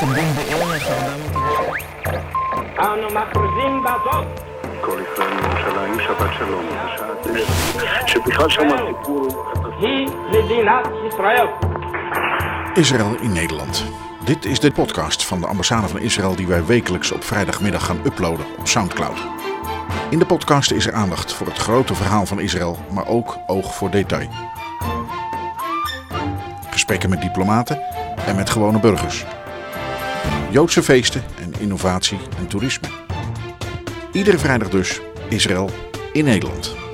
תקדם בערך 400 אנו מכריזים בזאת כל ישראל מירושלים, שבת שלום, בשעה תשע, שבכלל שם הסיפור היא מדינת ישראל. Israël in Nederland. Dit is de podcast van de ambassade van Israël die wij wekelijks op vrijdagmiddag gaan uploaden op Soundcloud. In de podcast is er aandacht voor het grote verhaal van Israël, maar ook oog voor detail. Gesprekken met diplomaten en met gewone burgers. Joodse feesten en innovatie en toerisme. Iedere vrijdag dus Israël in Nederland.